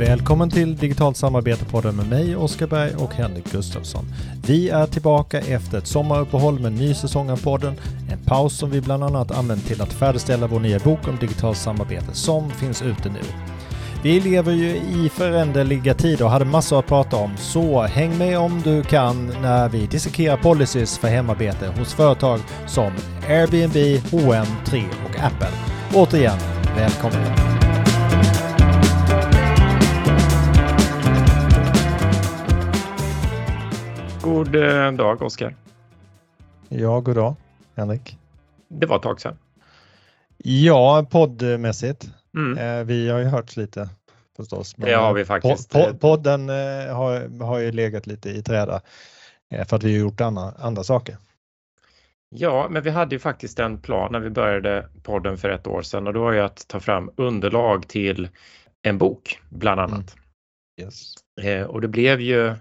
Välkommen till Digitalt samarbete-podden med mig, Oskar Berg och Henrik Gustafsson. Vi är tillbaka efter ett sommaruppehåll med en ny säsong av podden. En paus som vi bland annat använt till att färdigställa vår nya bok om digitalt samarbete som finns ute nu. Vi lever ju i föränderliga tider och hade massor att prata om, så häng med om du kan när vi dissekerar policies för hemarbete hos företag som Airbnb, H&M, 3 och Apple. Återigen, välkommen! God eh, dag Oskar. Ja, god dag Henrik. Det var ett tag sedan. Ja, poddmässigt. Mm. Eh, vi har ju hört lite förstås. Det har vi faktiskt. Po- po- podden eh, har, har ju legat lite i träda eh, för att vi har gjort andra, andra saker. Ja, men vi hade ju faktiskt en plan när vi började podden för ett år sedan och då var ju att ta fram underlag till en bok bland annat. Yes. Eh, och det blev ju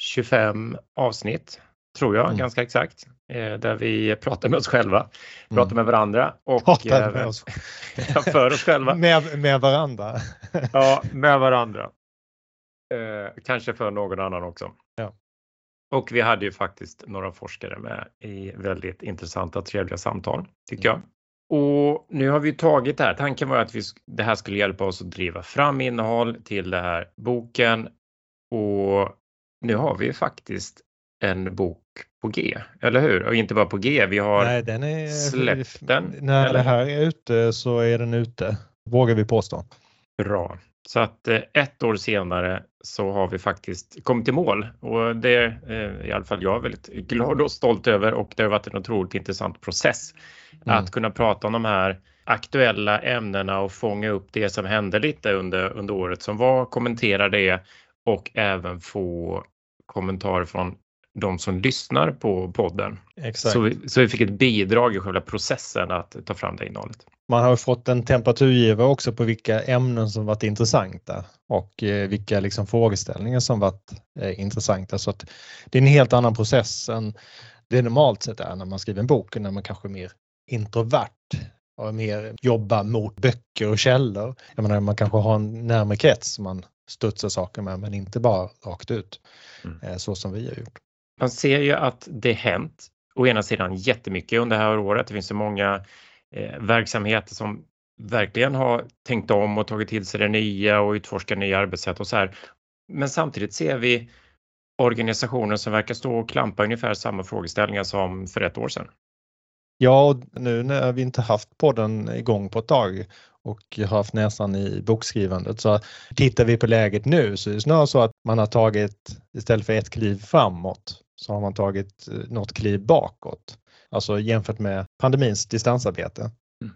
25 avsnitt, tror jag, Mm. ganska exakt, eh, där vi pratar med oss själva, pratar med varandra och Pratar eh, med oss. för oss själva. Med, med varandra. Ja, med varandra. Eh, kanske för någon annan också. Ja. Och vi hade ju faktiskt några forskare med i väldigt intressanta, trevliga samtal, tycker jag. Och nu har vi tagit det här. Tanken var att vi, det här skulle hjälpa oss att driva fram innehåll till den här boken. Och nu har vi ju faktiskt en bok på G, eller hur? Och inte bara på G, vi har Nej, den är, släppt den, När eller? det här är ute så är den ute, vågar vi påstå. Bra. Så att eh, ett år senare så har vi faktiskt kommit i mål och det är eh, i alla fall jag väldigt glad och stolt över och det har varit en otroligt intressant process Mm. att kunna prata om de här aktuella ämnena och fånga upp det som hände lite under, under året som var, kommentera det och även få kommentarer från de som lyssnar på podden. Exakt. Så vi, så vi fick ett bidrag i själva processen att ta fram det innehållet. Man har fått en temperaturgivare också på vilka ämnen som varit intressanta och eh, vilka liksom frågeställningar som varit eh, intressanta. Så att det är en helt annan process än det normalt sett är när man skriver en bok, när man kanske är mer introvert och mer jobbar mot böcker och källor. Jag menar, man kanske har en närmare krets som man studsar saker med, men inte bara rakt ut Mm. eh, så som vi har gjort. Man ser ju att det hänt å ena sidan jättemycket under det här året. Det finns så många eh, verksamheter som verkligen har tänkt om och tagit till sig det nya och utforskat nya arbetssätt och så här. Men samtidigt ser vi organisationer som verkar stå och klampa ungefär samma frågeställningar som för ett år sedan. Ja, och nu när vi inte haft podden igång på ett tag och har haft näsan i bokskrivandet så tittar vi på läget nu så är det snarare så att man har tagit, istället för ett kliv framåt, så har man tagit eh, något kliv bakåt. Alltså jämfört med pandemins distansarbete. Mm.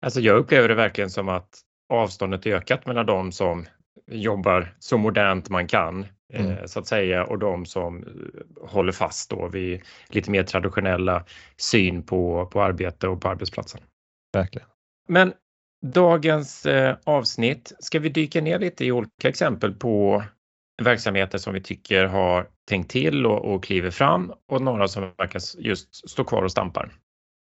Alltså jag upplever det verkligen som att avståndet ökat mellan de som jobbar så modernt man kan Mm. eh, så att säga och de som eh, håller fast då vid lite mer traditionella syn på, på arbete och på arbetsplatsen. Verkligen. Men dagens eh, avsnitt ska vi dyka ner lite i olika exempel på verksamheter som vi tycker har tänkt till och, och kliver fram och några som verkar just stå kvar och stampar.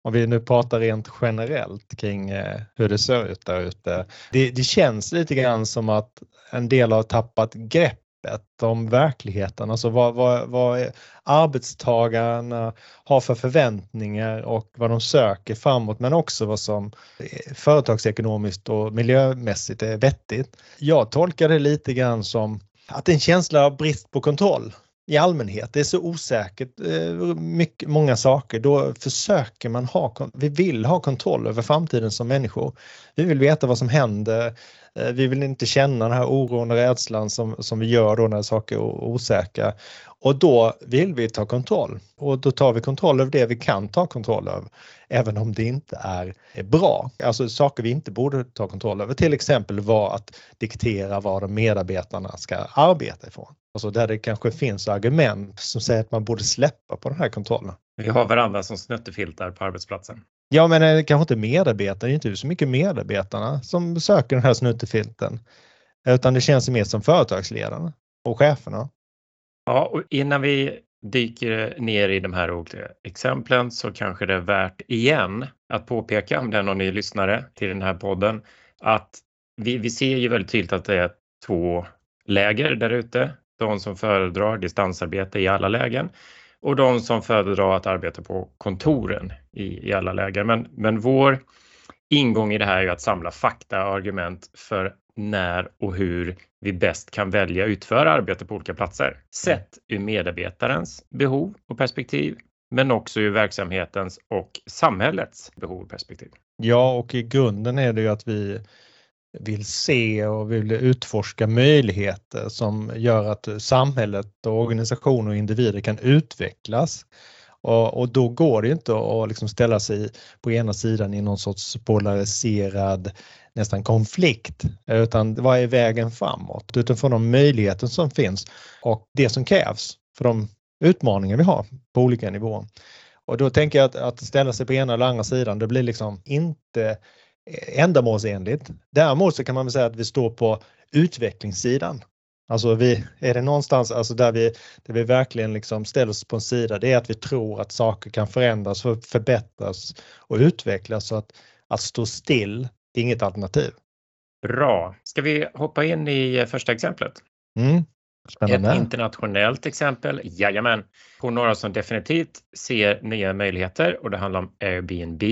Om vi nu pratar rent generellt kring eh, hur det ser ut där ute. Det, det känns lite grann som att en del har tappat greppet om verkligheten. Alltså vad, vad, vad arbetstagarna har för förväntningar och vad de söker framåt men också vad som eh, företagsekonomiskt och miljömässigt är vettigt. Jag tolkar det lite grann som att det är en känsla av brist på kontroll i allmänhet. Det är så osäkert, eh, mycket, många saker. Då försöker man ha, vi vill ha kontroll över framtiden som människor. Vi vill veta vad som händer. Eh, vi vill inte känna den här oron och rädslan som, som vi gör då när saker är osäkra. Och då vill vi ta kontroll och då tar vi kontroll över det vi kan ta kontroll över. Även om det inte är är bra. Alltså saker vi inte borde ta kontroll över. Till exempel var att diktera vad de medarbetarna ska arbeta ifrån. Alltså där det kanske finns argument som säger att man borde släppa på den här kontrollen. Vi har varandra som snuttefiltar på arbetsplatsen. Ja men eh, kanske inte medarbetare, det är inte så mycket medarbetarna som söker den här snuttefilten. Utan det känns mer som företagsledarna och cheferna. Ja, och innan vi dyker ner i de här olika exemplen så kanske det är värt igen att påpeka om det är någon ny lyssnare till den här podden att vi, vi ser ju väldigt tydligt att det är två läger där ute. De som föredrar distansarbete i alla lägen och de som föredrar att arbeta på kontoren i, i alla lägen. Men, men vår ingång i det här är att samla fakta och argument för när och hur vi bäst kan välja att utföra arbete på olika platser. Sett ur medarbetarens behov och perspektiv, men också ur verksamhetens och samhällets behov och perspektiv. Ja, och i grunden är det ju att vi vill se och vill utforska möjligheter som gör att samhället och organisationer och individer kan utvecklas. Och, och då går det inte att liksom ställa sig på ena sidan i någon sorts polariserad nästan konflikt, utan vad är vägen framåt utifrån de möjligheter som finns och det som krävs för de utmaningar vi har på olika nivåer. Och då tänker jag att, att ställa sig på ena eller andra sidan, det blir liksom inte ändamålsenligt. Däremot så kan man väl säga att vi står på utvecklingssidan. Alltså vi, är det någonstans alltså där, vi, där vi verkligen liksom ställer oss på en sida, det är att vi tror att saker kan förändras, förbättras och utvecklas. Så att, att stå still, det är inget alternativ. Bra. Ska vi hoppa in i första exemplet? Mm. Spännande. Ett internationellt exempel, jajamän, på några som definitivt ser nya möjligheter och det handlar om Airbnb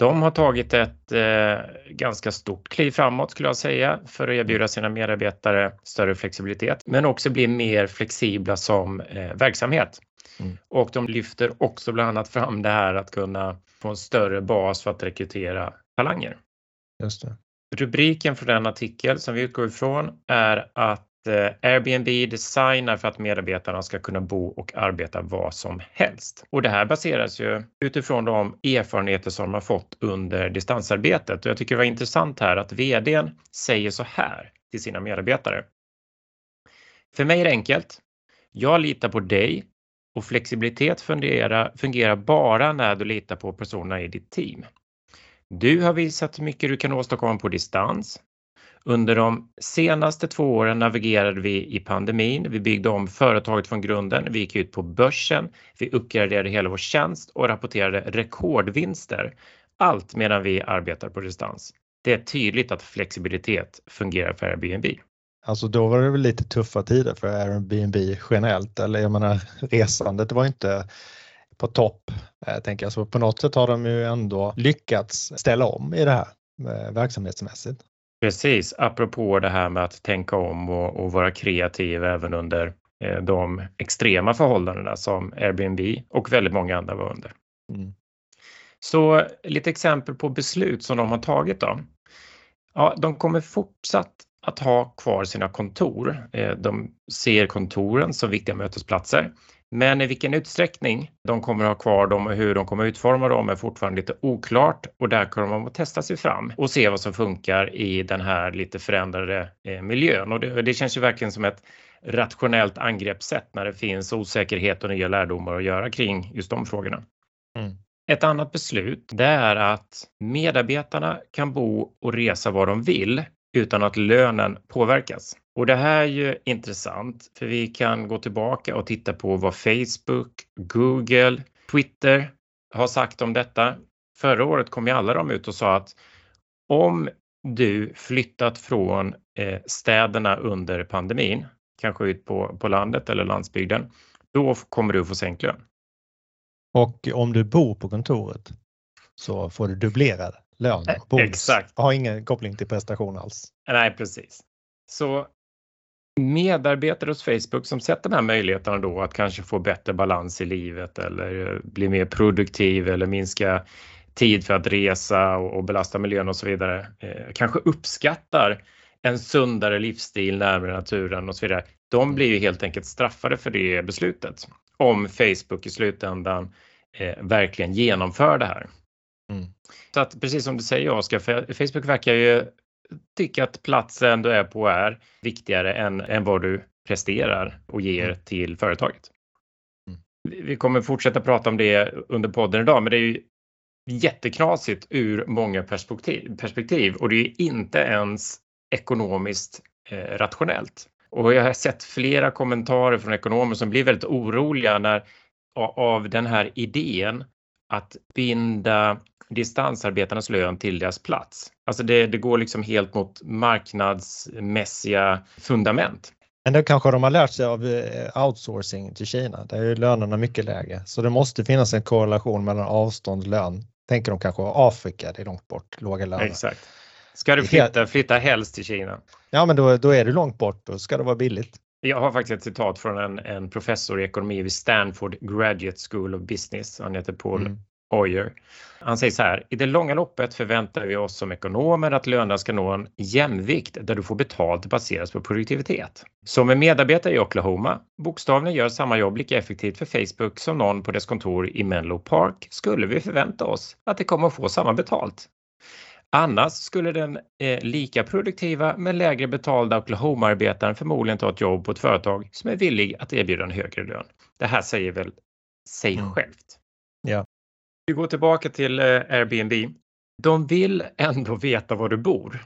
de har tagit ett eh, ganska stort kliv framåt skulle jag säga för att erbjuda sina medarbetare större flexibilitet, men också bli mer flexibla som eh, verksamhet. Mm. Och de lyfter också bland annat fram det här att kunna få en större bas för att rekrytera talanger. Just det. Rubriken för den artikel som vi utgår ifrån är att Eh, Airbnb designar för att medarbetarna ska kunna bo och arbeta var som helst. Och det här baseras ju utifrån de erfarenheter som de har fått under distansarbetet. Och jag tycker det var intressant här att VDn säger så här till sina medarbetare. För mig är det enkelt. Jag litar på dig och flexibilitet fungerar, fungerar bara när du litar på personerna i ditt team. Du har visat hur mycket du kan åstadkomma på distans. Under de senaste två åren navigerade vi i pandemin. Vi byggde om företaget från grunden. Vi gick ut på börsen. Vi uppgraderade hela vår tjänst och rapporterade rekordvinster. Allt medan vi arbetar på distans. Det är tydligt att flexibilitet fungerar för Airbnb. Alltså då var det väl lite tuffa tider för Airbnb generellt, eller jag menar resandet var inte på topp. Eh, jag tänker så på något sätt har de ju ändå lyckats ställa om i det här eh, verksamhetsmässigt. Precis, apropå det här med att tänka om och, och vara kreativ även under eh, de extrema förhållandena som Airbnb och väldigt många andra var under. Mm. Så lite exempel på beslut som de har tagit då. Ja, de kommer fortsatt att ha kvar sina kontor. Eh, de ser kontoren som viktiga mötesplatser. Men i vilken utsträckning de kommer att ha kvar dem och hur de kommer att utforma dem är fortfarande lite oklart och där kommer de att testa sig fram och se vad som funkar i den här lite förändrade eh, miljön. Och det, det känns ju verkligen som ett rationellt angreppssätt när det finns osäkerhet och nya lärdomar att göra kring just de frågorna. Mm. Ett annat beslut det är att medarbetarna kan bo och resa var de vill utan att lönen påverkas. Och det här är ju intressant för vi kan gå tillbaka och titta på vad Facebook, Google, Twitter har sagt om detta. Förra året kom ju alla de ut och sa att om du flyttat från eh, städerna under pandemin, kanske ut på, på landet eller landsbygden, då kommer du få sänkt lön. Och om du bor på kontoret så får du dubblerad lön. Eh, bonus. Exakt. Har ingen koppling till prestation alls. Nej, precis. Så medarbetare hos Facebook som sett de här möjligheterna då att kanske få bättre balans i livet eller bli mer produktiv eller minska tid för att resa och, belasta miljön och så vidare. Eh, kanske uppskattar en sundare livsstil närmare naturen och så vidare. De blir ju helt enkelt straffade för det beslutet om Facebook i slutändan eh, verkligen genomför det här. Så att precis som du säger Oskar, Facebook verkar ju tycka att platsen du är på är viktigare än, än vad du presterar och ger mm. till företaget. Mm. Vi kommer fortsätta prata om det under podden idag, men det är ju jätteknasigt ur många perspektiv, perspektiv och det är inte ens ekonomiskt eh, rationellt. Och jag har sett flera kommentarer från ekonomer som blir väldigt oroliga när, av den här idén att binda distansarbetarnas lön till deras plats. Alltså det, det går liksom helt mot marknadsmässiga fundament. Men det kanske de har lärt sig av eh, outsourcing till Kina. Där är lönerna mycket lägre. Så det måste finnas en korrelation mellan avstånd och lön. Tänker de kanske Afrika, det är långt bort, låga löner. Exakt. Ska du flytta, flytta helst till Kina? Ja, men då, då är det långt bort och ska det vara billigt. Jag har faktiskt ett citat från en, en professor i ekonomi vid Stanford Graduate School of Business. Han heter Paul mm. Oyer. Han säger så här, i det långa loppet förväntar vi oss som ekonomer att lönerna ska nå en jämvikt där du får betalt baseras på produktivitet. Som en medarbetare i Oklahoma bokstavligen gör samma jobb lika effektivt för Facebook som någon på dess kontor i Menlo Park skulle vi förvänta oss att det kommer att få samma betalt. Annars skulle den eh, lika produktiva men lägre betalda Oklahoma-arbetaren förmodligen ta ett jobb på ett företag som är villig att erbjuda en högre lön. Det här säger väl sig mm. självt. Vi går tillbaka till eh, Airbnb. De vill ändå veta var du bor.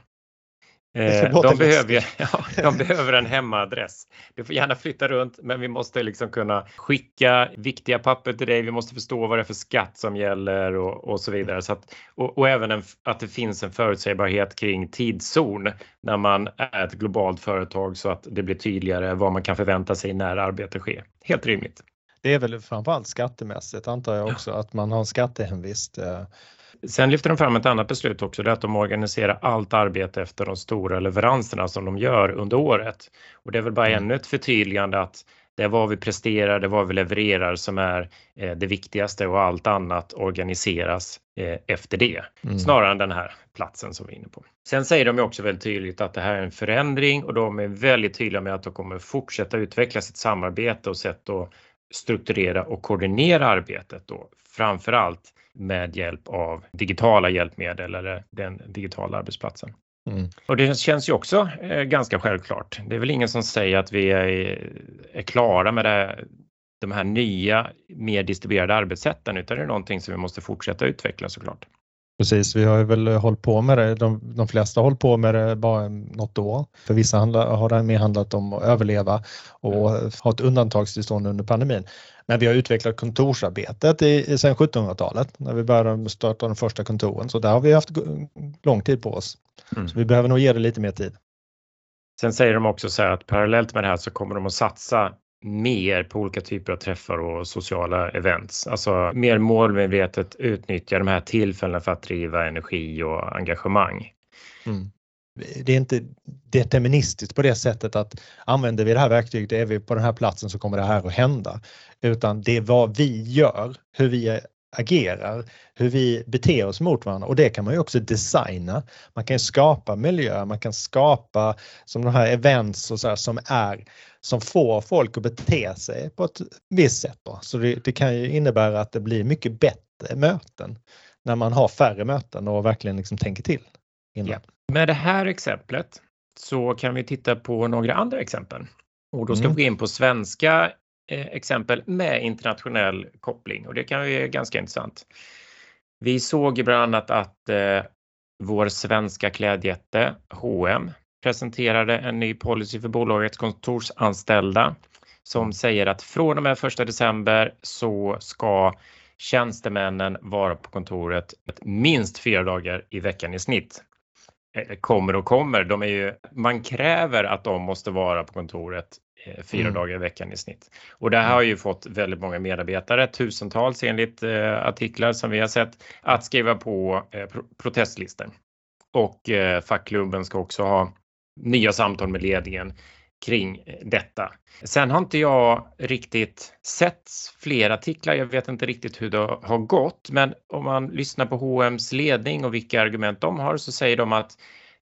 Eh, de, behöver, ja, de behöver en hemmaadress. Du får gärna flytta runt men vi måste liksom kunna skicka viktiga papper till dig. Vi måste förstå vad det är för skatt som gäller och, och så vidare. Så att, och, och även en, att det finns en förutsägbarhet kring tidszon när man är ett globalt företag så att det blir tydligare vad man kan förvänta sig när arbetet sker. Helt rimligt. Det är väl framförallt skattemässigt antar jag också att man har en skattehemvist. Eh. Sen lyfter de fram ett annat beslut också, det är att de organiserar allt arbete efter de stora leveranserna som de gör under året. Och det är väl bara mm. ännu ett förtydligande att det är vad vi presterar, det är vad vi levererar som är eh, det viktigaste och allt annat organiseras eh, efter det. Mm. Snarare än den här platsen som vi är inne på. Sen säger de också väldigt tydligt att det här är en förändring och de är väldigt tydliga med att de kommer fortsätta utveckla sitt samarbete och sätt att strukturera och koordinera arbetet då framför allt med hjälp av digitala hjälpmedel eller den digitala arbetsplatsen. Mm. Och det känns ju också eh, ganska självklart. Det är väl ingen som säger att vi är, är klara med det, de här nya mer distribuerade arbetssätten utan det är någonting som vi måste fortsätta utveckla såklart. Precis, vi har ju väl hållit på med det. De, de flesta har hållit på med det bara något år. För vissa handla, har det mer handlat om att överleva och ha ett undantagstillstånd under pandemin. Men vi har utvecklat kontorsarbetet i, sedan 1700-talet när vi började starta de första kontoren. Så där har vi haft lång tid på oss. Mm. Så vi behöver nog ge det lite mer tid. Sen säger de också så här att parallellt med det här så kommer de att satsa mer på olika typer av träffar och sociala events. Alltså mer målmedvetet utnyttja de här tillfällena för att driva energi och engagemang. Mm. Det är inte deterministiskt på det sättet att använder vi det här verktyget, är vi på den här platsen så kommer det här att hända. Utan det är vad vi gör, hur vi agerar, hur vi beter oss mot varandra och det kan man ju också designa. Man kan skapa miljö, man kan skapa som de här events och så här, som är som får folk att bete sig på ett visst sätt. Då. Så det, det, kan ju innebära att det blir mycket bättre möten när man har färre möten och verkligen liksom tänker till. Ja. Med det här exemplet så kan vi titta på några andra exempel och då ska mm. vi gå in på svenska Eh, exempel med internationell koppling och det kan ju vara ganska intressant. Vi såg ju bland annat att eh, vår svenska klädjätte H&M presenterade en ny policy för bolagets kontorsanställda som säger att från och med 1 december så ska tjänstemännen vara på kontoret minst fyra dagar i veckan i snitt. Eh, kommer och kommer, de är ju, man kräver att de måste vara på kontoret fyra mm. dagar i veckan i snitt. Och det här har ju fått väldigt många medarbetare, tusentals enligt eh, artiklar som vi har sett, att skriva på eh, protestlistor. Och eh, fackklubben ska också ha nya samtal med ledningen kring detta. Sen har inte jag riktigt sett fler artiklar. Jag vet inte riktigt hur det har gått, men om man lyssnar på H&M's ledning och vilka argument de har så säger de att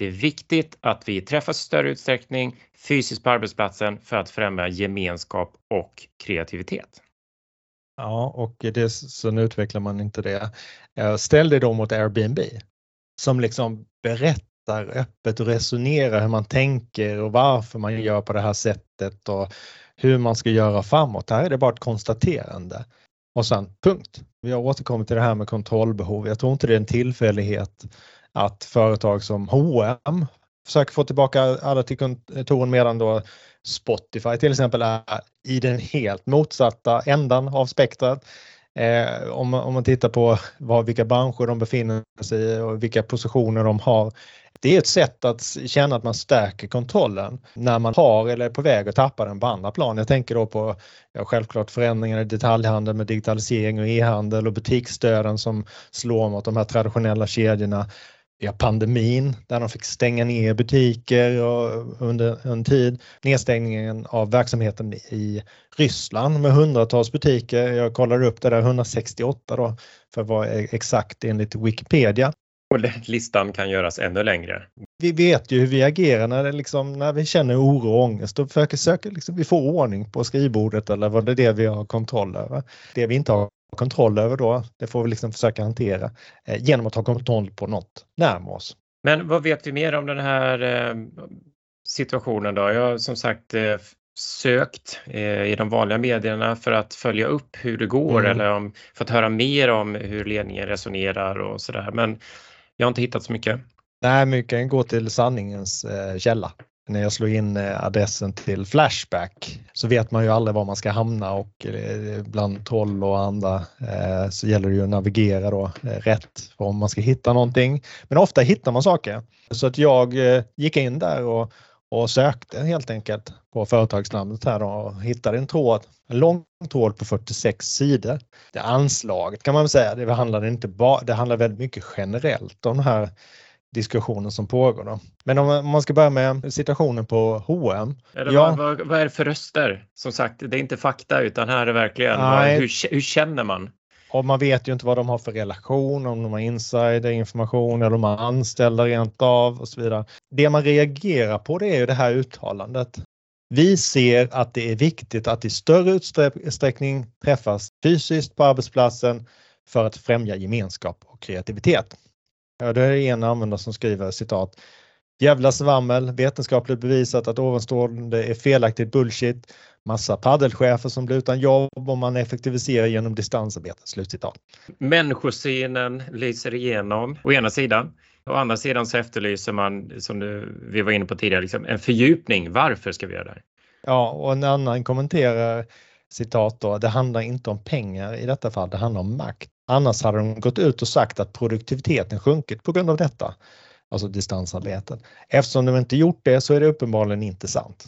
det är viktigt att vi träffas i större utsträckning fysiskt på arbetsplatsen för att främja gemenskap och kreativitet. Ja, och det, sen utvecklar man inte det. Eh, ställ det då mot Airbnb som liksom berättar berättar öppet och resonerar hur man tänker och varför man gör på det här sättet och hur man ska göra framåt. Här är det bara ett konstaterande. Och sen punkt. Vi har återkommit till det här med kontrollbehov. Jag tror inte det är en tillfällighet att företag som H&M försöker få tillbaka alla till kontoren medan då Spotify till exempel är i den helt motsatta ändan av spektrat. Eh, om, man, om man tittar på vad, vilka branscher de befinner sig i och vilka positioner de har. Det är ett sätt att känna att man stärker kontrollen när man har eller är på väg att tappa den på andra plan. Jag tänker då på ja, självklart förändringar i detaljhandel med digitalisering och e-handel och butiksstöden som slår mot de här traditionella kedjorna ja, pandemin där de fick stänga ner butiker under en tid. Nedstängningen av verksamheten i Ryssland med hundratals butiker. Jag kollade upp det där 168 då för att vara exakt enligt Wikipedia. Och listan kan göras ännu längre. Vi vet ju hur vi agerar när, det liksom, när vi känner oro och ångest. Då försöker liksom, vi få ordning på skrivbordet eller vad det är det vi har kontroll över. Det vi inte har kontroll över då. Det får vi liksom försöka hantera eh, genom att ha kontroll på något närmare oss. Men vad vet vi mer om den här eh, situationen då? Jag har som sagt eh, sökt i de vanliga medierna för att följa upp hur det går mm. eller om, för att höra mer om hur ledningen resonerar och sådär. Men jag har inte hittat så mycket. Nej, men vi kan gå till sanningens källa när jag slår in eh, adressen till Flashback så vet man ju aldrig var man ska hamna och eh, bland troll och andra eh, så gäller det ju att navigera då rätt om man ska hitta någonting. Men ofta hittar man saker. Så att jag gick in där och, och sökte helt enkelt på företagsnamnet här och hittade en tråd, en lång tråd på 46 sidor. Det anslaget kan man väl säga, det handlar inte bara, det handlar väldigt mycket generellt om den här diskussionen som pågår. Då. Men om man ska börja med situationen på H&M. Eller ja. vad, vad, är det för röster? Som sagt, det är inte fakta utan här är verkligen vad, hur, hur känner man? Och man vet ju inte vad de har för relation, om de har insiderinformation eller de har anställda rent av och så vidare. Det man reagerar på det är ju det här uttalandet. Vi ser att det är viktigt att i större utsträckning träffas fysiskt på arbetsplatsen för att främja gemenskap och kreativitet. Ja, det är en användare som skriver citat. Jävla svammel, vetenskapligt bevisat att ovanstående är felaktigt bullshit. Massa paddelchefer som blir utan jobb om man effektiviserar genom distansarbete. Slutcitat. Människosynen lyser igenom å ena sidan. Å andra sidan så efterlyser man, som du, vi var inne på tidigare, liksom, en fördjupning. Varför ska vi göra det? Ja, och en annan kommenterar citat då, det handlar inte om pengar i detta fall, det handlar om makt. Annars hade de gått ut och sagt att produktiviteten sjunkit på grund av detta, alltså distansarbeten. Eftersom de inte gjort det så är det uppenbarligen inte sant.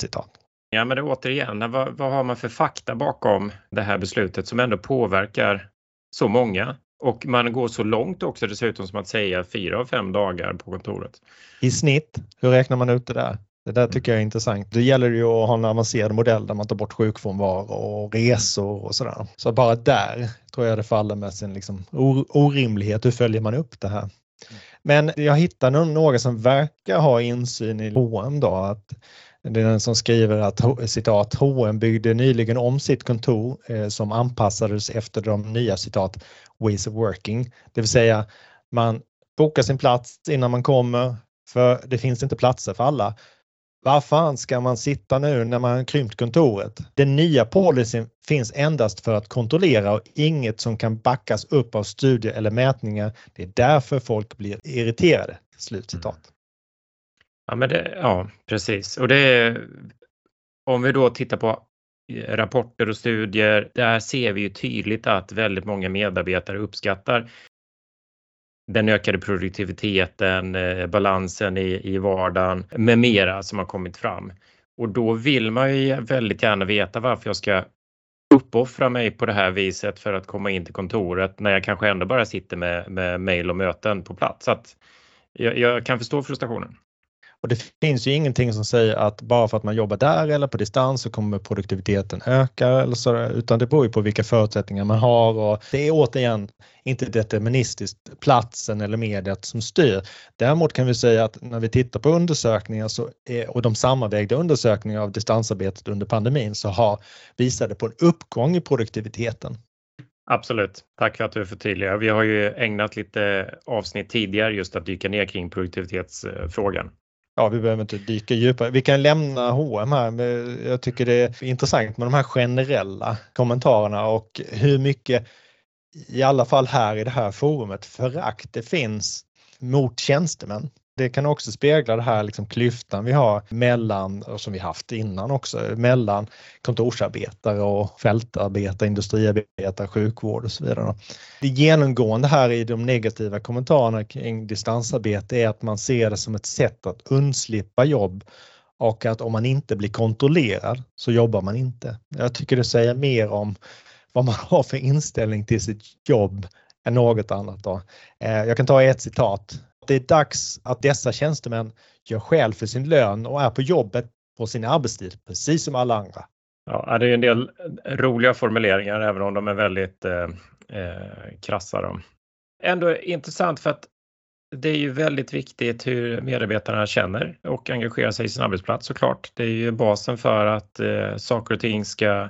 Citat. Ja, men det, återigen, vad, vad har man för fakta bakom det här beslutet som ändå påverkar så många? Och man går så långt också dessutom som att säga fyra av fem dagar på kontoret. I snitt, hur räknar man ut det där? Det där tycker jag är intressant. Det gäller ju att ha en avancerad modell där man tar bort sjukfrånvaro och resor och sådär. Så bara där tror jag det faller med sin liksom orimlighet. Hur följer man upp det här? Men jag hittar några som verkar ha insyn i H&M då. Att det är den som skriver att citat H&M byggde nyligen om sitt kontor eh, som anpassades efter de nya citat ways of working. Det vill säga man bokar sin plats innan man kommer för det finns inte platser för alla. Var fan ska man sitta nu när man har krympt kontoret? Den nya policyn finns endast för att kontrollera och inget som kan backas upp av studier eller mätningar. Det är därför folk blir irriterade. Slutcitat. Mm. Ja, men det, ja precis. Och det är, om vi då tittar på eh, rapporter och studier, där ser vi ju tydligt att väldigt många medarbetare uppskattar den ökade produktiviteten, eh, balansen i, i vardagen med mera som har kommit fram. Och då vill man ju väldigt gärna veta varför jag ska uppoffra mig på det här viset för att komma in till kontoret när jag kanske ändå bara sitter med, med mejl och möten på plats. Så att jag, jag kan förstå frustrationen. Och det finns ju ingenting som säger att bara för att man jobbar där eller på distans så kommer produktiviteten öka eller så, utan det beror ju på vilka förutsättningar man har och det är återigen inte deterministiskt platsen eller mediet som styr. Däremot kan vi säga att när vi tittar på undersökningar så är, och de sammanvägda undersökningar av distansarbetet under pandemin så har visade på en uppgång i produktiviteten. Absolut. Tack för att du förtydligar. Vi har ju ägnat lite avsnitt tidigare just att dyka ner kring produktivitetsfrågan. Ja, vi behöver inte dyka djupare. Vi kan lämna H&M här. Jag tycker det är intressant med de här generella kommentarerna och hur mycket, i alla fall här i det här forumet, förakt det finns mot tjänstemän. Det kan också spegla det här liksom klyftan vi har mellan, och som vi haft innan också, mellan kontorsarbetare och fältarbetare, industriarbetare, sjukvård och så vidare. Det genomgående här i de negativa kommentarerna kring distansarbete är att man ser det som ett sätt att undslippa jobb och att om man inte blir kontrollerad så jobbar man inte. Jag tycker det säger mer om vad man har för inställning till sitt jobb än något annat. Då. Eh, jag kan ta ett citat. Det är dags att dessa tjänstemän gör skäl för sin lön och är på jobbet på sin arbetstid, precis som alla andra. Ja, det är en del roliga formuleringar även om de är väldigt eh, eh, krassa. Då. Ändå intressant för att det är ju väldigt viktigt hur medarbetarna känner och engagerar sig i sin arbetsplats såklart. Det är ju basen för att eh, saker och ting ska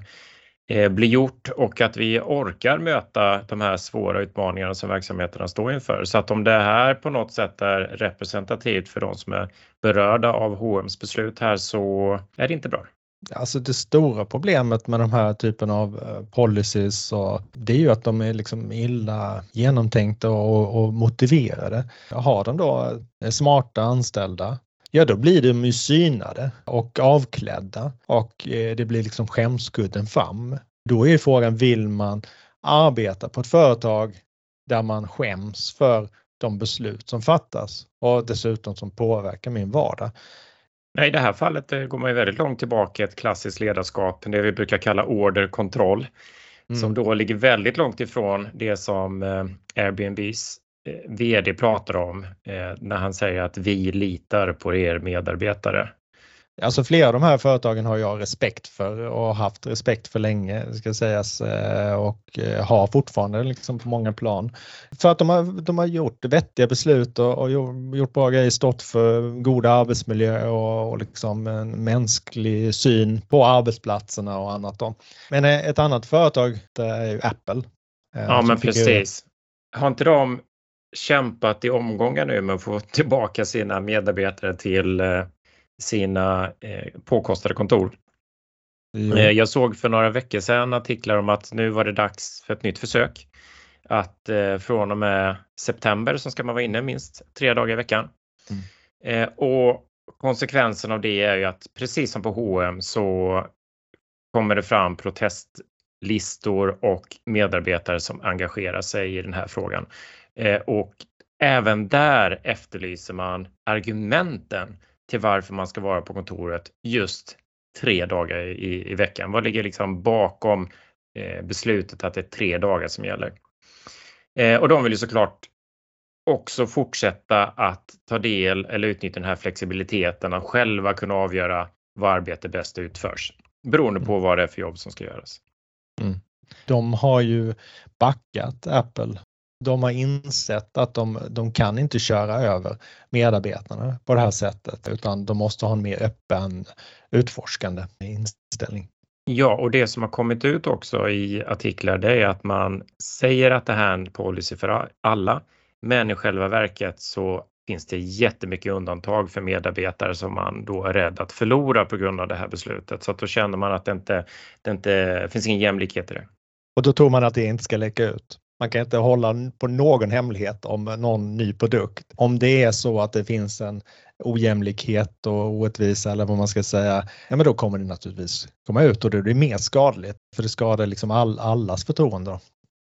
Eh, blir gjort och att vi orkar möta de här svåra utmaningarna som verksamheterna står inför. Så att om det här på något sätt är representativt för de som är berörda av H&M's beslut här så är det inte bra. Alltså det stora problemet med de här typen av eh, policies och det är ju att de är liksom illa genomtänkta och, och motiverade. Har de då eh, smarta anställda ja då blir de ju synade och avklädda och eh, det blir liksom skämskudden fram. Då är frågan, vill man arbeta på ett företag där man skäms för de beslut som fattas och dessutom som påverkar min vardag? Nej, i det här fallet eh, går man ju väldigt långt tillbaka i ett klassiskt ledarskap, det vi brukar kalla orderkontroll, mm. som då ligger väldigt långt ifrån det som eh, Airbnbs VD pratar om när han säger att vi litar på er medarbetare. Alltså flera av de här företagen har jag respekt för och haft respekt för länge ska sägas eh, och eh, har fortfarande liksom på många plan. För att de har, de har gjort vettiga beslut och, och gjort bra grejer, stått för goda arbetsmiljö och, och liksom en mänsklig syn på arbetsplatserna och annat. Då. Men eh, ett annat företag det är ju Apple. Ja men precis. Har inte de kämpat i omgångar nu med att få tillbaka sina medarbetare till sina eh, påkostade kontor. Mm. Jag såg för några veckor sedan artiklar om att nu var det dags för ett nytt försök. Att eh, från och med september så ska man vara inne minst tre dagar i veckan. Mm. Eh, och konsekvensen av det är ju att precis som på H&M så kommer det fram protestlistor och medarbetare som engagerar sig i den här frågan. Eh, och även där efterlyser man argumenten till varför man ska vara på kontoret just tre dagar i, i veckan? Vad ligger liksom bakom eh, beslutet att det är tre dagar som gäller? Eh, och de vill ju såklart också fortsätta att ta del eller utnyttja den här flexibiliteten att själva kunna avgöra var arbete bäst utförs beroende på vad det är för jobb som ska göras. Mm. De har ju backat Apple de har insett att de, de kan inte köra över medarbetarna på det här sättet utan de måste ha en mer öppen utforskande inställning. Ja, och det som har kommit ut också i artiklar det är att man säger att det här är en policy för alla, men i själva verket så finns det jättemycket undantag för medarbetare som man då är rädd att förlora på grund av det här beslutet. Så att då känner man att det inte, det inte finns ingen jämlikhet i det. Och då tror man att det inte ska läcka ut? Man kan inte hålla på någon hemlighet om någon ny produkt. Om det är så att det finns en ojämlikhet och orättvisa eller vad man ska säga, ja men då kommer det naturligtvis komma ut och det blir mer skadligt för det skadar liksom all, allas förtroende.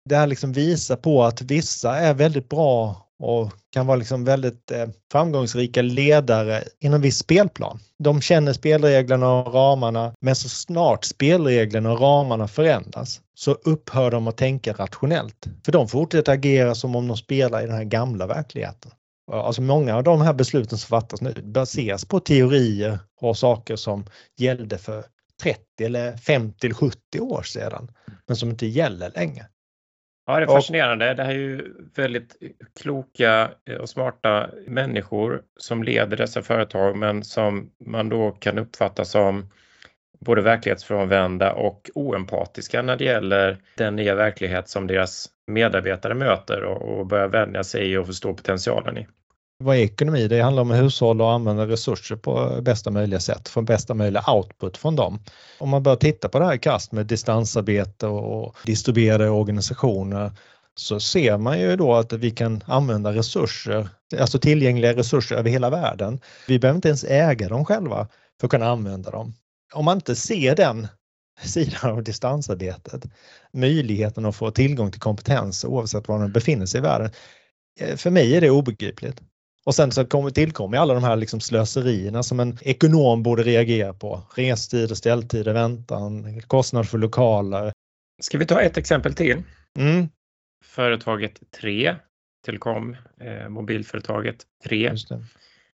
Det här liksom visar på att vissa är väldigt bra och kan vara liksom väldigt eh, framgångsrika ledare inom viss spelplan. De känner spelreglerna och ramarna men så snart spelreglerna och ramarna förändras så upphör de att tänka rationellt. För de fortsätter agera som om de spelar i den här gamla verkligheten. Alltså många av de här besluten som fattas nu baseras på teorier och saker som gällde för 30 eller 50 eller 70 år sedan men som inte gäller längre. Ja, det är fascinerande. Det här är ju väldigt kloka eh, och smarta människor som leder dessa företag men som man då kan uppfatta som både verklighetsfrånvända och oempatiska när det gäller den nya verklighet som deras medarbetare möter och, och börjar vänja sig i och förstå potentialen i. Vad är ekonomi? Det handlar om att hushålla och använda resurser på bästa möjliga sätt, få bästa möjliga output från dem. Om man börjar titta på det här i kast med distansarbete och distribuerade organisationer så ser man ju då att vi kan använda resurser, alltså tillgängliga resurser över hela världen. Vi behöver inte ens äga dem själva för att kunna använda dem. Om man inte ser den sidan av distansarbetet, möjligheten att få tillgång till kompetens oavsett var den befinner sig i världen. Eh, för mig är det obegripligt. Och sen så kommer, tillkommer alla de här liksom slöserierna som en ekonom borde reagera på. Restider, ställtider, väntan, kostnad för lokaler. Ska vi ta ett exempel till? Mm. Företaget 3, Telekom, eh, mobilföretaget 3.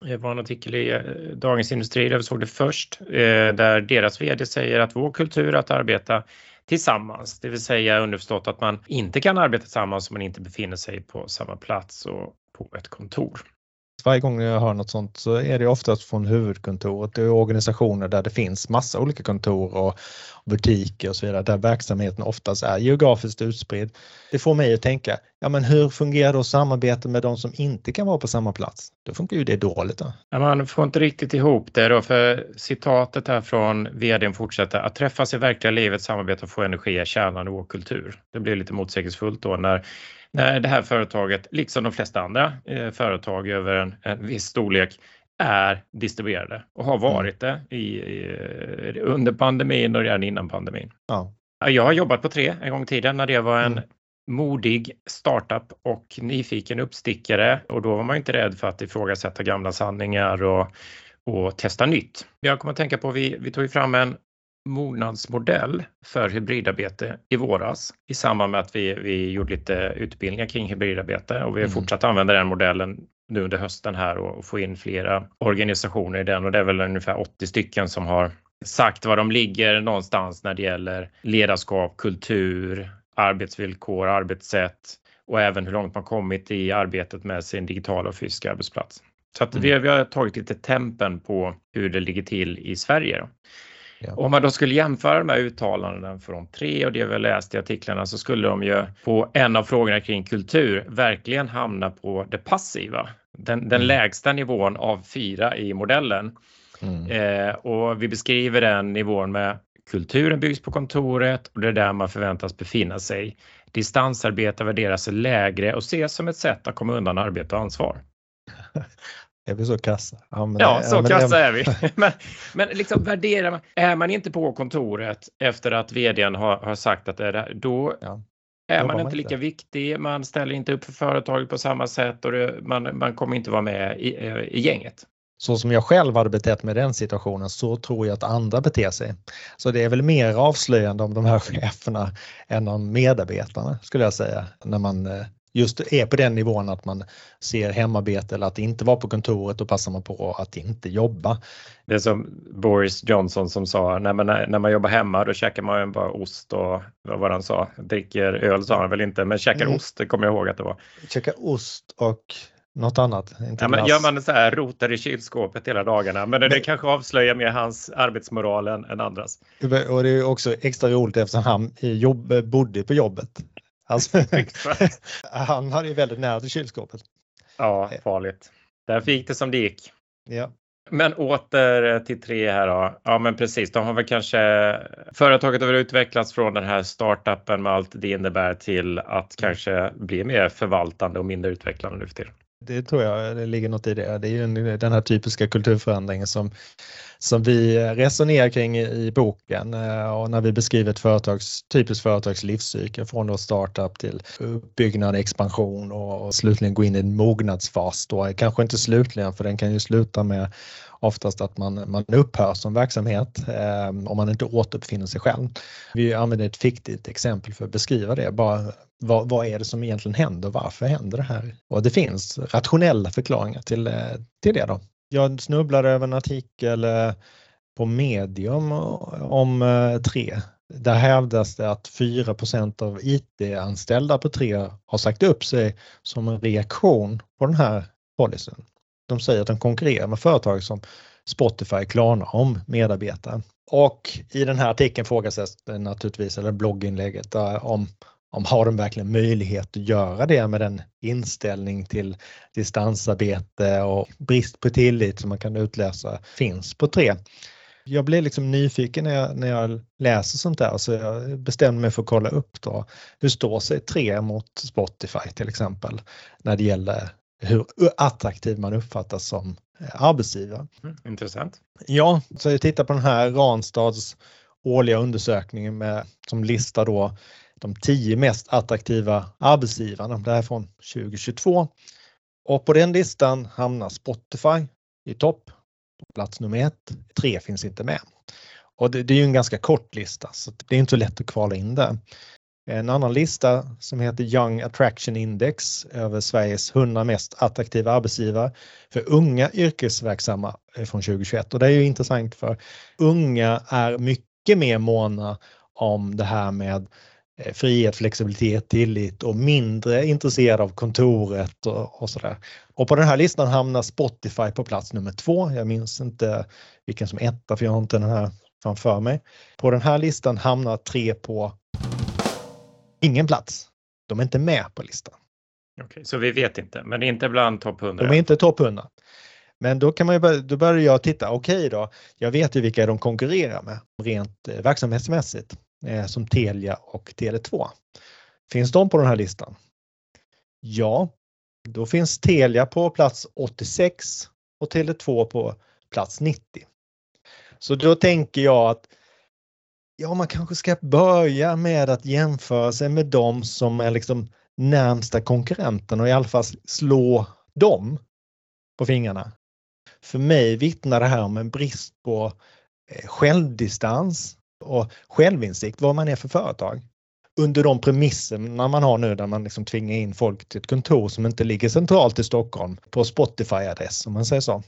Det var en artikel i eh, Dagens Industri där vi såg det först, eh, där deras VD säger att vår kultur är att arbeta tillsammans, det vill säga underförstått att man inte kan arbeta tillsammans om man inte befinner sig på samma plats och på ett kontor. Varje gång jag hör något sånt så är det oftast från huvudkontoret. Det är organisationer där det finns massa olika kontor och butiker och så vidare där verksamheten oftast är geografiskt utspridd. Det får mig att tänka, ja men hur fungerar då samarbetet med de som inte kan vara på samma plats? Då funkar ju det dåligt. Då. Ja, man får inte riktigt ihop det då för citatet här från vdn fortsätter att träffas i verkliga livet, samarbeta och få energi är kärnan i vår kultur. Det blir lite motsägelsefullt då när när det här företaget, liksom de flesta andra eh, företag över en, en viss storlek, är distribuerade och har mm. varit det i, i, under pandemin och redan innan pandemin. Ja. Jag har jobbat på tre en gång i tiden när det var en mm. modig startup och nyfiken uppstickare och då var man inte rädd för att ifrågasätta gamla sanningar och, och testa nytt. Jag kommer att tänka på, vi, vi tog fram en mognadsmodell för hybridarbete i våras i samband med att vi, vi gjorde lite utbildningar kring hybridarbete och vi har mm. fortsatt använda den modellen nu under hösten här och få in flera organisationer i den och det är väl ungefär 80 stycken som har sagt var de ligger någonstans när det gäller ledarskap, kultur, arbetsvillkor, arbetssätt och även hur långt man kommit i arbetet med sin digitala och fysiska arbetsplats. Så att mm. vi, vi har tagit lite tempen på hur det ligger till i Sverige. Då. Ja. Om man då skulle jämföra de här uttalandena från tre och det vi har läst i artiklarna så skulle de ju på en av frågorna kring kultur verkligen hamna på det passiva. Den, den mm. lägsta nivån av fyra i modellen. Mm. Eh, och vi beskriver den nivån med kulturen byggs på kontoret och det är där man förväntas befinna sig. Distansarbete värderas lägre och ses som ett sätt att komma undan arbete och ansvar. Är vi så kassa? Ja, ja så ja, kassa är vi. men, men liksom värderar man, är man inte på kontoret efter att vdn har, har sagt att det är det, då ja. är man, man inte lika viktig, man ställer inte upp för företaget på samma sätt och det, man, man kommer inte vara med i, eh, i gänget så som jag själv hade betett mig i den situationen så tror jag att andra beter sig. Så det är väl mer avslöjande om de här cheferna än om medarbetarna skulle jag säga när man eh, just är på den nivån att man ser hemarbete eller att inte vara på kontoret då passar man på att inte jobba. Det är som Boris Johnson som sa, när man, när man jobbar hemma då käkar man bara ost och vad var han sa, dricker öl sa han väl inte, men käkar mm. ost, det kommer jag ihåg att det var. Käkar ost och något annat. Inte ja, men gör man så här, rotar i kylskåpet hela dagarna, men det, det kanske avslöjar mer hans arbetsmoral än, än andras. Och det är också extra roligt eftersom han jobb, bodde på jobbet. Alltså, han hade ju väldigt nära till kylskåpet. Ja, farligt. Därför gick det som det gick. Ja. Men åter till tre här då. Ja, men precis. De har väl kanske företaget har väl utvecklats från den här startupen med allt det innebär till att kanske bli mer förvaltande och mindre utvecklande nu för tiden. Det tror jag det ligger något i det. Det är ju den här typiska kulturförändringen som, som vi resonerar kring i boken eh, och när vi beskriver ett företags, typiskt företags livscykel från då startup till uppbyggnad, expansion och, och slutligen gå in i en mognadsfas. Då. Kanske inte slutligen för den kan ju sluta med oftast att man, man upphör som verksamhet eh, om man inte återuppfinner sig själv. Vi använder ett fiktivt exempel för att beskriva det. Bara vad, vad, är det som egentligen händer? Varför händer det här? Och det finns rationella förklaringar till, eh, till det. Då. Jag snubblade över en artikel eh, på Medium eh, om tre. Där hävdas det att 4% av IT-anställda på tre har sagt upp sig som en reaktion på den här policyn. De säger att de konkurrerar med företag som Spotify, Klarna om medarbetare. Och i den här artikeln frågas det naturligtvis, eller blogginlägget, eh, om om har de verkligen möjlighet att göra det med den inställning till distansarbete och brist på tillit som man kan utläsa finns på tre. Jag blir liksom nyfiken när jag, när jag läser sånt där så jag bestämde mig för att kolla upp då. Hur står sig tre mot Spotify till exempel när det gäller hur attraktiv man uppfattas som eh, arbetsgivare. Mm, intressant. Ja, så jag tittar på den här Ranstads årliga undersökningen med, som listar då de tio mest attraktiva arbetsgivarna. Det här är från 2022. Och på den listan hamnar Spotify i topp, på plats nummer ett. Tre finns inte med. Och det, det är ju en ganska kort lista så det är inte så lätt att kvala in där. En annan lista som heter Young Attraction Index över Sveriges 100 mest attraktiva arbetsgivare för unga yrkesverksamma från 2021 och det är ju intressant för unga är mycket mer måna om det här med eh, frihet, flexibilitet, tillit och mindre intresserad av kontoret och, och sådär. Och på den här listan hamnar Spotify på plats nummer två. Jag minns inte vilken som etta för jag har inte den här framför mig. På den här listan hamnar tre på ingen plats. De är inte med på listan. Okej, så vi vet inte, men inte bland topp 100? De är inte topp 100. Men då kan man ju börja, då börjar jag titta, okej okay då, jag vet ju vilka de konkurrerar med rent eh, verksamhetsmässigt eh, som Telia och Tele2. Finns de på den här listan? Ja, då finns Telia på plats 86 och Tele2 på plats 90. Så då tänker jag att ja, man kanske ska börja med att jämföra sig med de som är liksom närmsta konkurrenten och i alla fall slå dem på fingrarna. För mig vittnar det här om en brist på eh, självdistans och självinsikt vad man är för företag. Under de premisserna man har nu där man liksom tvingar in folk till ett kontor som inte ligger centralt i Stockholm på Spotify-adress om man säger så.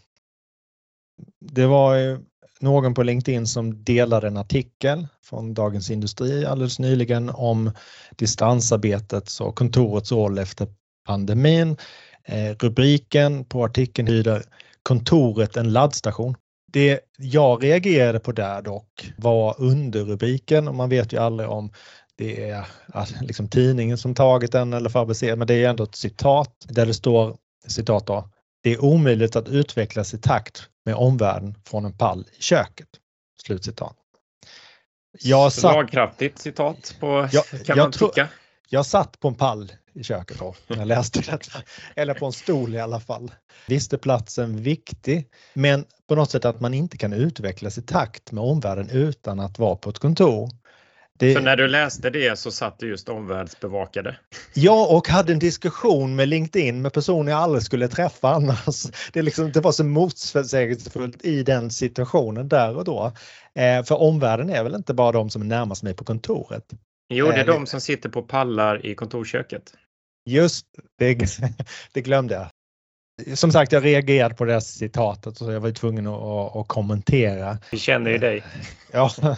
Det var någon på LinkedIn som delade en artikel från Dagens Industri alldeles nyligen om distansarbetets och kontorets roll efter pandemin. Eh, rubriken på artikeln lyder Kontoret en laddstation. Det jag reagerade på där dock var underrubriken och man vet ju aldrig om det är alltså, liksom tidningen som tagit den eller fabricerat men det är ändå ett citat där det står citat då. Det är omöjligt att utvecklas i takt med omvärlden från en pall i köket. Slutcitat. Jag satt, Slagkraftigt citat på, jag, kan man tycka. Jag satt på en pall i köket då när jag läste detta. Eller på en stol i alla fall. Visst är platsen viktig, men på något sätt att man inte kan utvecklas i takt med omvärlden utan att vara på ett kontor. Det... För när du läste det så satt du just omvärldsbevakade? Ja, och hade en diskussion med LinkedIn med personer jag aldrig skulle träffa annars. Det, liksom, det var så motsägelsefullt i den situationen där och då. Eh, för omvärlden är väl inte bara de som är närmast mig på kontoret. Jo, det är de som sitter på pallar i kontorsköket. Just det, det glömde jag. Som sagt, jag reagerade på det här citatet så jag var tvungen att, att kommentera. Vi känner ju dig. Ja,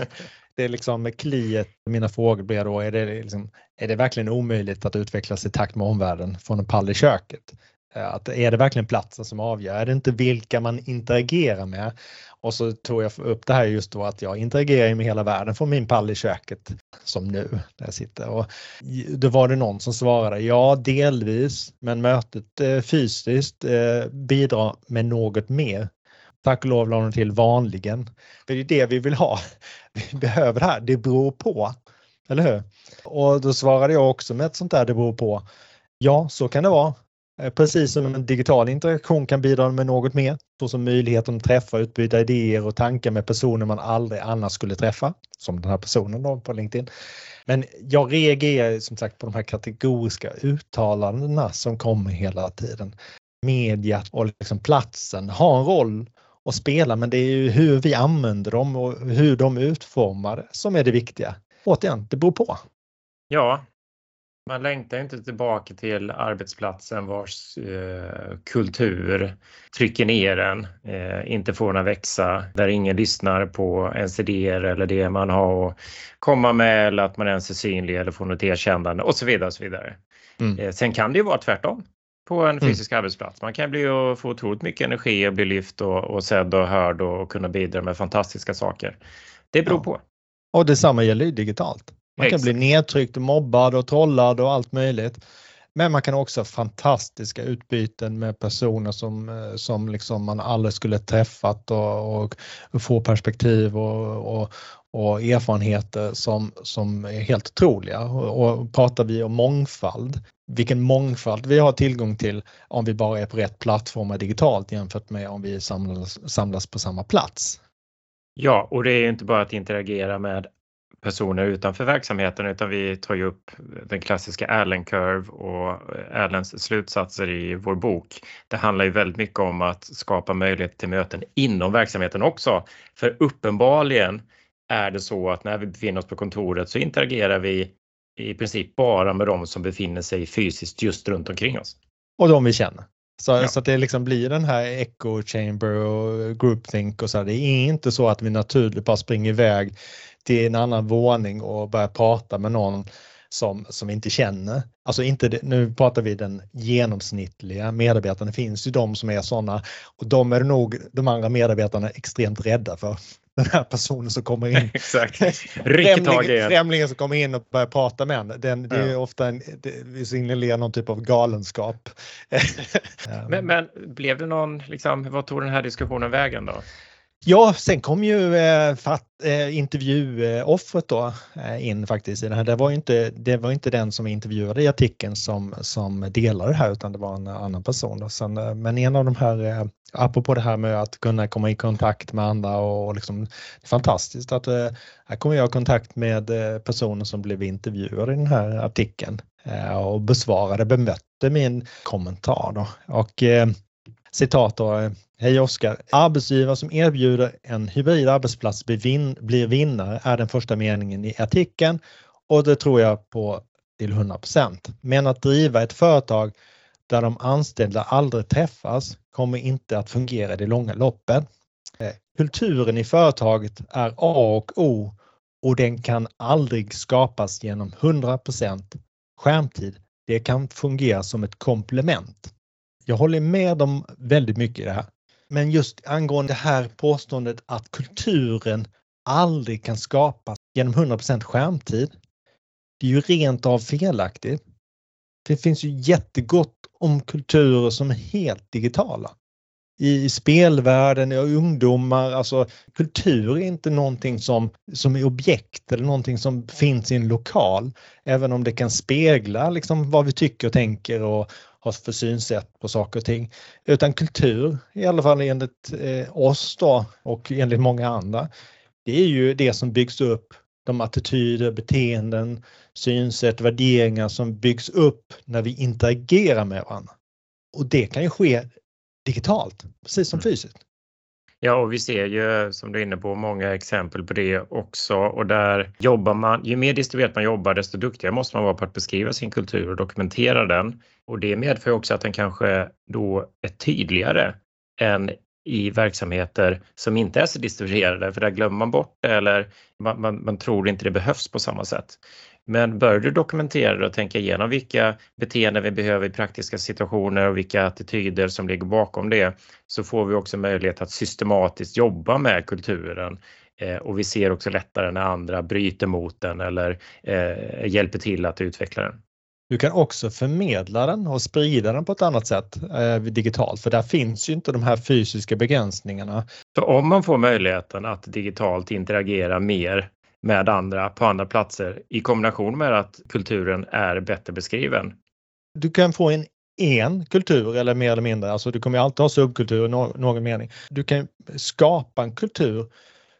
det är liksom med kliet. Mina frågor blir då, är det, liksom, är det verkligen omöjligt att utvecklas i takt med omvärlden från en pall i köket? Eh, att är det verkligen platsen som avgör? Är det inte vilka man interagerar med? Och så tog jag upp det här just då att jag interagerar med hela världen från min pall i köket som nu där jag sitter. Och då var det någon som svarade ja delvis men mötet eh, fysiskt eh, bidrar med något mer. Tack och lov la de till vanligen. Det är ju det vi vill ha. Vi behöver det här, det beror på. Eller hur? Och då svarade jag också med ett sånt där det beror på. Ja, så kan det vara. Eh, precis som en digital interaktion kan bidra med något mer, såsom möjligheten att träffa, utbyta idéer och tankar med personer man aldrig annars skulle träffa, som den här personen då på LinkedIn. Men jag reagerar som sagt på de här kategoriska uttalandena som kommer hela tiden. Media och liksom platsen har en roll att spela, men det är ju hur vi använder dem och hur de är utformade som är det viktiga. Återigen, det beror på. Ja, man längtar inte tillbaka till arbetsplatsen vars eh, kultur trycker ner en, eh, inte får den att växa, där ingen lyssnar på ens idéer eller det man har att komma med eller att man ens är synlig eller får något erkännande och så vidare. Och så vidare. Mm. Eh, sen kan det ju vara tvärtom på en mm. fysisk mm. arbetsplats. Man kan bli och få otroligt mycket energi och bli lyft och, och sedd och hörd och kunna bidra med fantastiska saker. Det beror ja. på. Och detsamma gäller ju digitalt. Man kan bli nedtryckt, mobbad och trollad och allt möjligt. Men man kan också ha fantastiska utbyten med personer som, eh, som liksom man aldrig skulle träffat och, och, och få perspektiv och, och, och, erfarenheter som, som är helt otroliga. Och, och pratar vi om mångfald, vilken mångfald vi har tillgång till om vi bara är på rätt plattformar digitalt jämfört med om vi samlas, samlas på samma plats. Ja, och det är inte bara att interagera med personer utanför verksamheten utan vi tar ju upp den klassiska Allen Curve och eh, Allens slutsatser i vår bok. Det handlar ju väldigt mycket om att skapa möjlighet till möten inom verksamheten också. För uppenbarligen är det så att när vi befinner oss på kontoret så interagerar vi i princip bara med de som befinner sig fysiskt just runt omkring oss. Och de vi känner. Så, ja. så att det liksom blir den här echo chamber och groupthink och så. Här. Det är inte så att vi naturligt bara springer iväg till en annan våning och börjar prata med någon som, som vi inte känner. Alltså inte nu pratar vi den genomsnittliga medarbetaren. Det finns ju de som är sådana och de är nog de andra medarbetarna extremt rädda för. Den här personen som kommer in. Exakt. Främling, främlingen som kommer in och börjar prata med en. Den, det är ja. ofta en, det signalerar någon typ av galenskap. men, men blev det någon, liksom, vad tog den här diskussionen vägen då? Ja, sen kom ju eh, fatt, eh, intervjuoffret då eh, in faktiskt i det här. Det var ju inte, det var inte den som intervjuade i artikeln som, som delade det här utan det var en annan person. Då. Sen, eh, men en av de här, eh, apropå det här med att kunna komma i kontakt med andra och liksom, det är fantastiskt att eh, här kommer jag i kontakt med eh, personer som blev intervjuade i den här artikeln eh, och besvarade, bemötte min kommentar då. Och eh, citat då, eh, Hej Oskar! Arbetsgivare som erbjuder en hybrid arbetsplats blir vinnare är den första meningen i artikeln och det tror jag på till 100% Men att driva ett företag där de anställda aldrig träffas kommer inte att fungera i det långa loppet. Eh, kulturen i företaget är A och O och den kan aldrig skapas genom 100% skärmtid. Det kan fungera som ett komplement. Jag håller med om väldigt mycket i det här. Men just angående det här påståendet att kulturen aldrig kan skapas genom 100% skärmtid. Det är ju rent av felaktigt. Det finns ju jättegott om kulturer som är helt digitala. I spelvärlden, i ungdomar, alltså kultur är inte någonting som, som är objekt eller någonting som finns i en lokal. Även om det kan spegla liksom vad vi tycker och tänker och, har för synsätt på saker och ting. Utan kultur, i alla fall enligt eh, oss då och enligt många andra, det är ju det som byggs upp, de attityder, beteenden, synsätt, värderingar som byggs upp när vi interagerar med varandra. Och det kan ju ske digitalt, precis som mm. fysiskt. Ja, och vi ser ju som du är inne på många exempel på det också och där jobbar man, ju mer distribuerat man jobbar desto duktigare måste man vara på att beskriva sin kultur och dokumentera den. Och det medför också att den kanske då är tydligare än i verksamheter som inte är så distribuerade för där glömmer man bort det eller man, man, man tror inte det behövs på samma sätt. Men bör du dokumentera det och tänka igenom vilka beteenden vi behöver i praktiska situationer och vilka attityder som ligger bakom det så får vi också möjlighet att systematiskt jobba med kulturen eh, och vi ser också lättare när andra bryter mot den eller eh, hjälper till att utveckla den. Du kan också förmedla den och sprida den på ett annat sätt eh, digitalt för där finns ju inte de här fysiska begränsningarna. För om man får möjligheten att digitalt interagera mer med andra på andra platser i kombination med att kulturen är bättre beskriven. Du kan få en en kultur eller mer eller mindre, alltså du kommer alltid ha subkultur i någon mening. Du kan skapa en kultur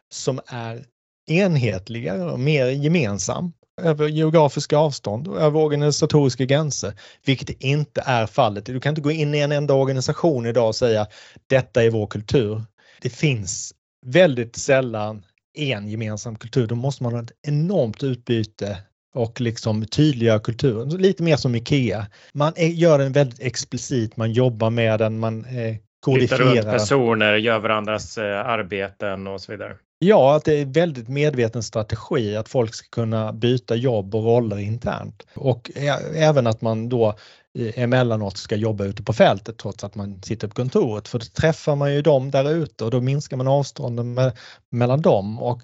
som är enhetligare och mer gemensam över geografiska avstånd och över organisatoriska gränser, vilket inte är fallet. Du kan inte gå in i en enda organisation idag och säga detta är vår kultur. Det finns väldigt sällan en gemensam kultur, då måste man ha ett enormt utbyte och liksom tydliggöra kulturen. Lite mer som IKEA. Man är, gör den väldigt explicit, man jobbar med den, man eh, kodifierar. runt personer, gör varandras eh, arbeten och så vidare. Ja, att det är väldigt medveten strategi att folk ska kunna byta jobb och roller internt. Och även att man då Eh, emellanåt ska jobba ute på fältet trots att man sitter på kontoret. För då träffar man ju dem där ute och då minskar man avstånden med, mellan dem och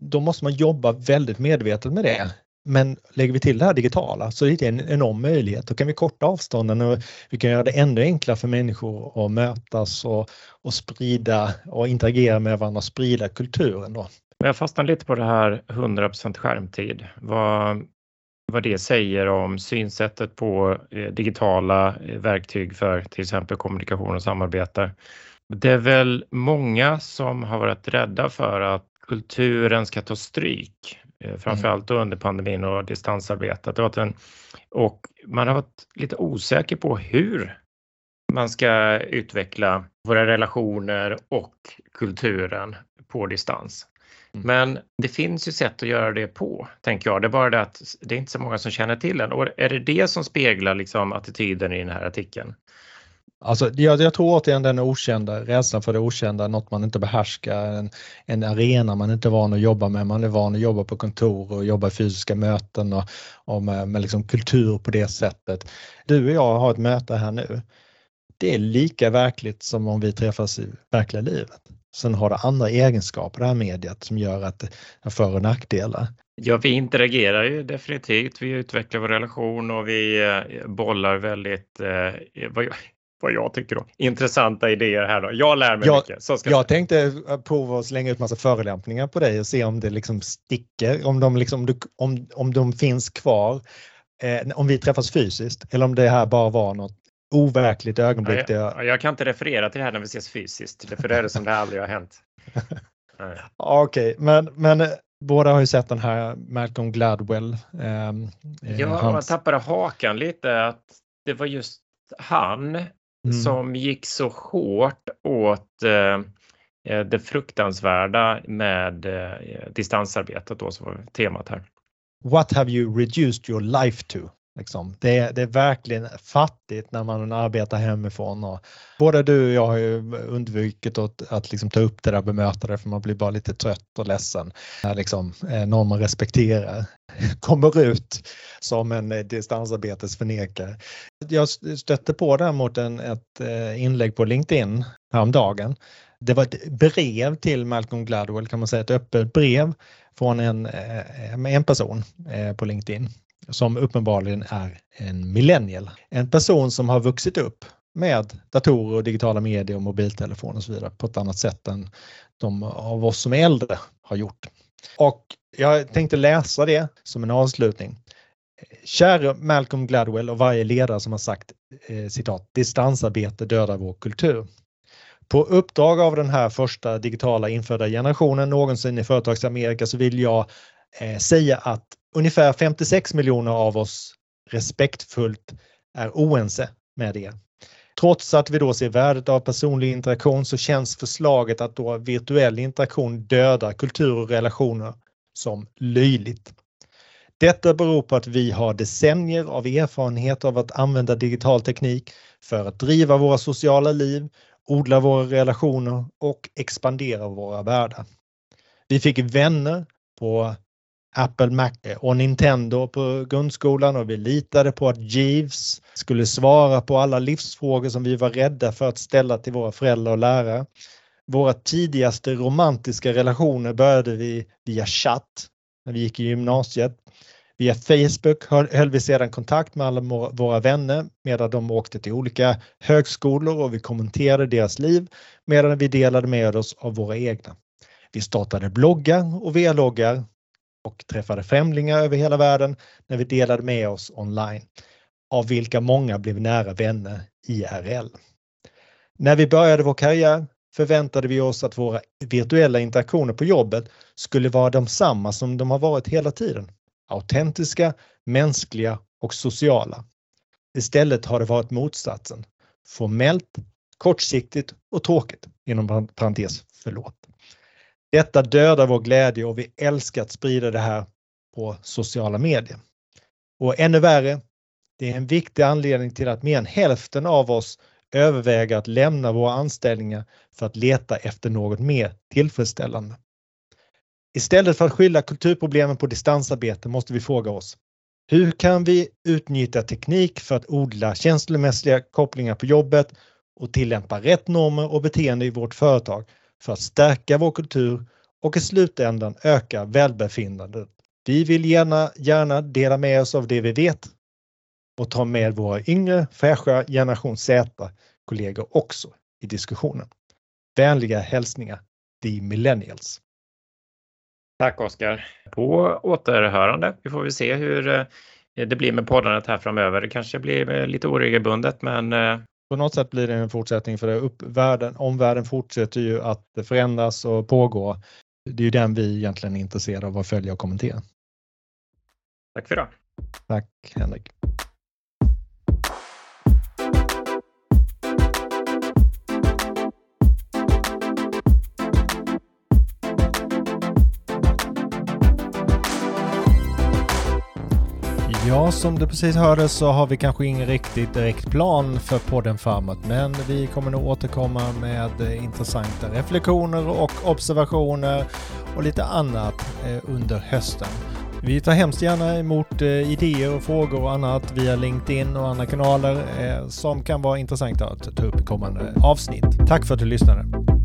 då måste man jobba väldigt medvetet med det. Men lägger vi till det här digitala så är det en enorm möjlighet. Då kan vi korta avstånden och vi kan göra det ännu enklare för människor att mötas och, och sprida och interagera med varandra och sprida kulturen. Då. Jag fastnar lite på det här 100% skärmtid. Vad, vad det säger om synsättet på eh, digitala eh, verktyg för till exempel kommunikation och samarbete. Det är väl många som har varit rädda för att kulturen ska ta stryk, eh, mm. framförallt under pandemin och distansarbetet. Och man har varit lite osäker på hur man ska utveckla våra relationer och kulturen på distans. Mm. Men det finns ju sätt att göra det på, tänker jag. Det är bara det att det är inte så många som känner till den. Och är det det som speglar liksom attityden i den här artikeln? Alltså, jag, jag tror återigen den okända, rädslan för det okända, något man inte behärskar, en, en arena man inte är van att jobba med, man är van att jobba på kontor och jobba i fysiska möten och, och med, med liksom kultur på det sättet. Du och jag har ett möte här nu. Det är lika verkligt som om vi träffas i verkliga livet. Sen har det andra egenskaper det här mediet som gör att det har för och nackdelar. Ja, vi interagerar ju definitivt. Vi utvecklar vår relation och vi eh, bollar väldigt, eh, vad, jag, vad jag tycker då, intressanta idéer här då. Jag lär mig jag, mycket. Så ska jag tänkte prova att slänga ut massa förolämpningar på dig och se om det liksom sticker, om de, liksom, om, om de finns kvar. Eh, om vi träffas fysiskt eller om det här bara var något overkligt ögonblick. Ja, jag, jag, kan inte referera till det här när vi ses fysiskt, för det är det som det aldrig har hänt. Okej, okay, men, men eh, båda har ju sett den här Malcolm Gladwell. Eh, ja, hans... man tappade hakan lite att det var just han mm. som gick så hårt åt eh, eh det fruktansvärda med eh, distansarbetet då som var temat här. What have you reduced your life to? Liksom. Det, är, det är verkligen fattigt när man arbetar hemifrån. Och både du och jag har ju undvikit att, att liksom ta upp det där bemötandet för man blir bara lite trött och ledsen när liksom, eh, någon man respekterar kommer ut som en eh, distansarbetesförnekare. Jag stötte på däremot en, ett eh, inlägg på LinkedIn häromdagen. Det var ett brev till Malcolm Gladwell kan man säga, ett öppet brev från en, eh, en person eh, på LinkedIn som uppenbarligen är en millennial. En person som har vuxit upp med datorer och digitala medier och mobiltelefon och så vidare på ett annat sätt än de av oss som är äldre har gjort. Och jag tänkte läsa det som en avslutning. Käre Malcolm Gladwell och varje ledare som har sagt eh, citat distansarbete dödar vår kultur. På uppdrag av den här första digitala infödda generationen någonsin i företagsamerika så vill jag eh, säga att ungefär 56 miljoner av oss respektfullt är oense med er. Trots att vi då ser värdet av personlig interaktion så känns förslaget att då virtuell interaktion dödar kultur och relationer som löjligt. Detta beror på att vi har decennier av erfarenhet av att använda digital teknik för att driva våra sociala liv, odla våra relationer och expandera våra världar. Vi fick vänner på Apple, Mac och Nintendo på grundskolan och vi litade på att Jeeves skulle svara på alla livsfrågor som vi var rädda för att ställa till våra föräldrar och lärare. Våra tidigaste romantiska relationer började vi via chatt när vi gick i gymnasiet. Via Facebook höll vi sedan kontakt med alla våra vänner medan de åkte till olika högskolor och vi kommenterade deras liv medan vi delade med oss av våra egna. Vi startade bloggar och vloggar och träffade främlingar över hela världen när vi delade med oss online, av vilka många blev nära vänner IRL. När vi började vår karriär förväntade vi oss att våra virtuella interaktioner på jobbet skulle vara de samma som de har varit hela tiden. Autentiska, mänskliga och sociala. Istället har det varit motsatsen. Formellt, kortsiktigt och tråkigt. Inom parentes, förlåt. Detta dödar vår glädje och vi älskar att sprida det här på sociala medier. Och ännu värre, det är en viktig anledning till att mer än hälften av oss överväger att lämna våra anställningar för att leta efter något mer tillfredsställande. Istället för att skylla kulturproblemen på distansarbete måste vi fråga oss hur kan vi utnyttja teknik för att odla känslomässiga kopplingar på jobbet och tillämpa rätt normer och beteende i vårt företag för att stärka vår kultur och i slutändan öka välbefinnandet Vi vill gärna, gärna dela med oss av det vi vet och ta med våra yngre fräscha generation Z-kollegor också i diskussionen. Vänliga hälsningar, The Millennials. Tack Oskar. På återhörande. Vi får väl se hur eh, det blir med poddandet här framöver. Det kanske blir eh, lite oregelbundet men eh, på något sätt blir det en fortsättning för det upp, världen, omvärlden fortsätter ju att förändras och pågå. Det är ju den vi egentligen är intresserade av att följa och kommentera. Tack för det. Tack Henrik. Ja, som du precis hörde så har vi kanske ingen riktigt direkt plan för podden framåt, men vi kommer nog återkomma med eh, intressanta reflektioner och observationer och lite annat eh, under hösten. Vi tar hemskt gärna emot eh, idéer och frågor och annat via LinkedIn och andra kanaler som kan vara intressanta att ta upp i kommande avsnitt. Tack för att du lyssnade!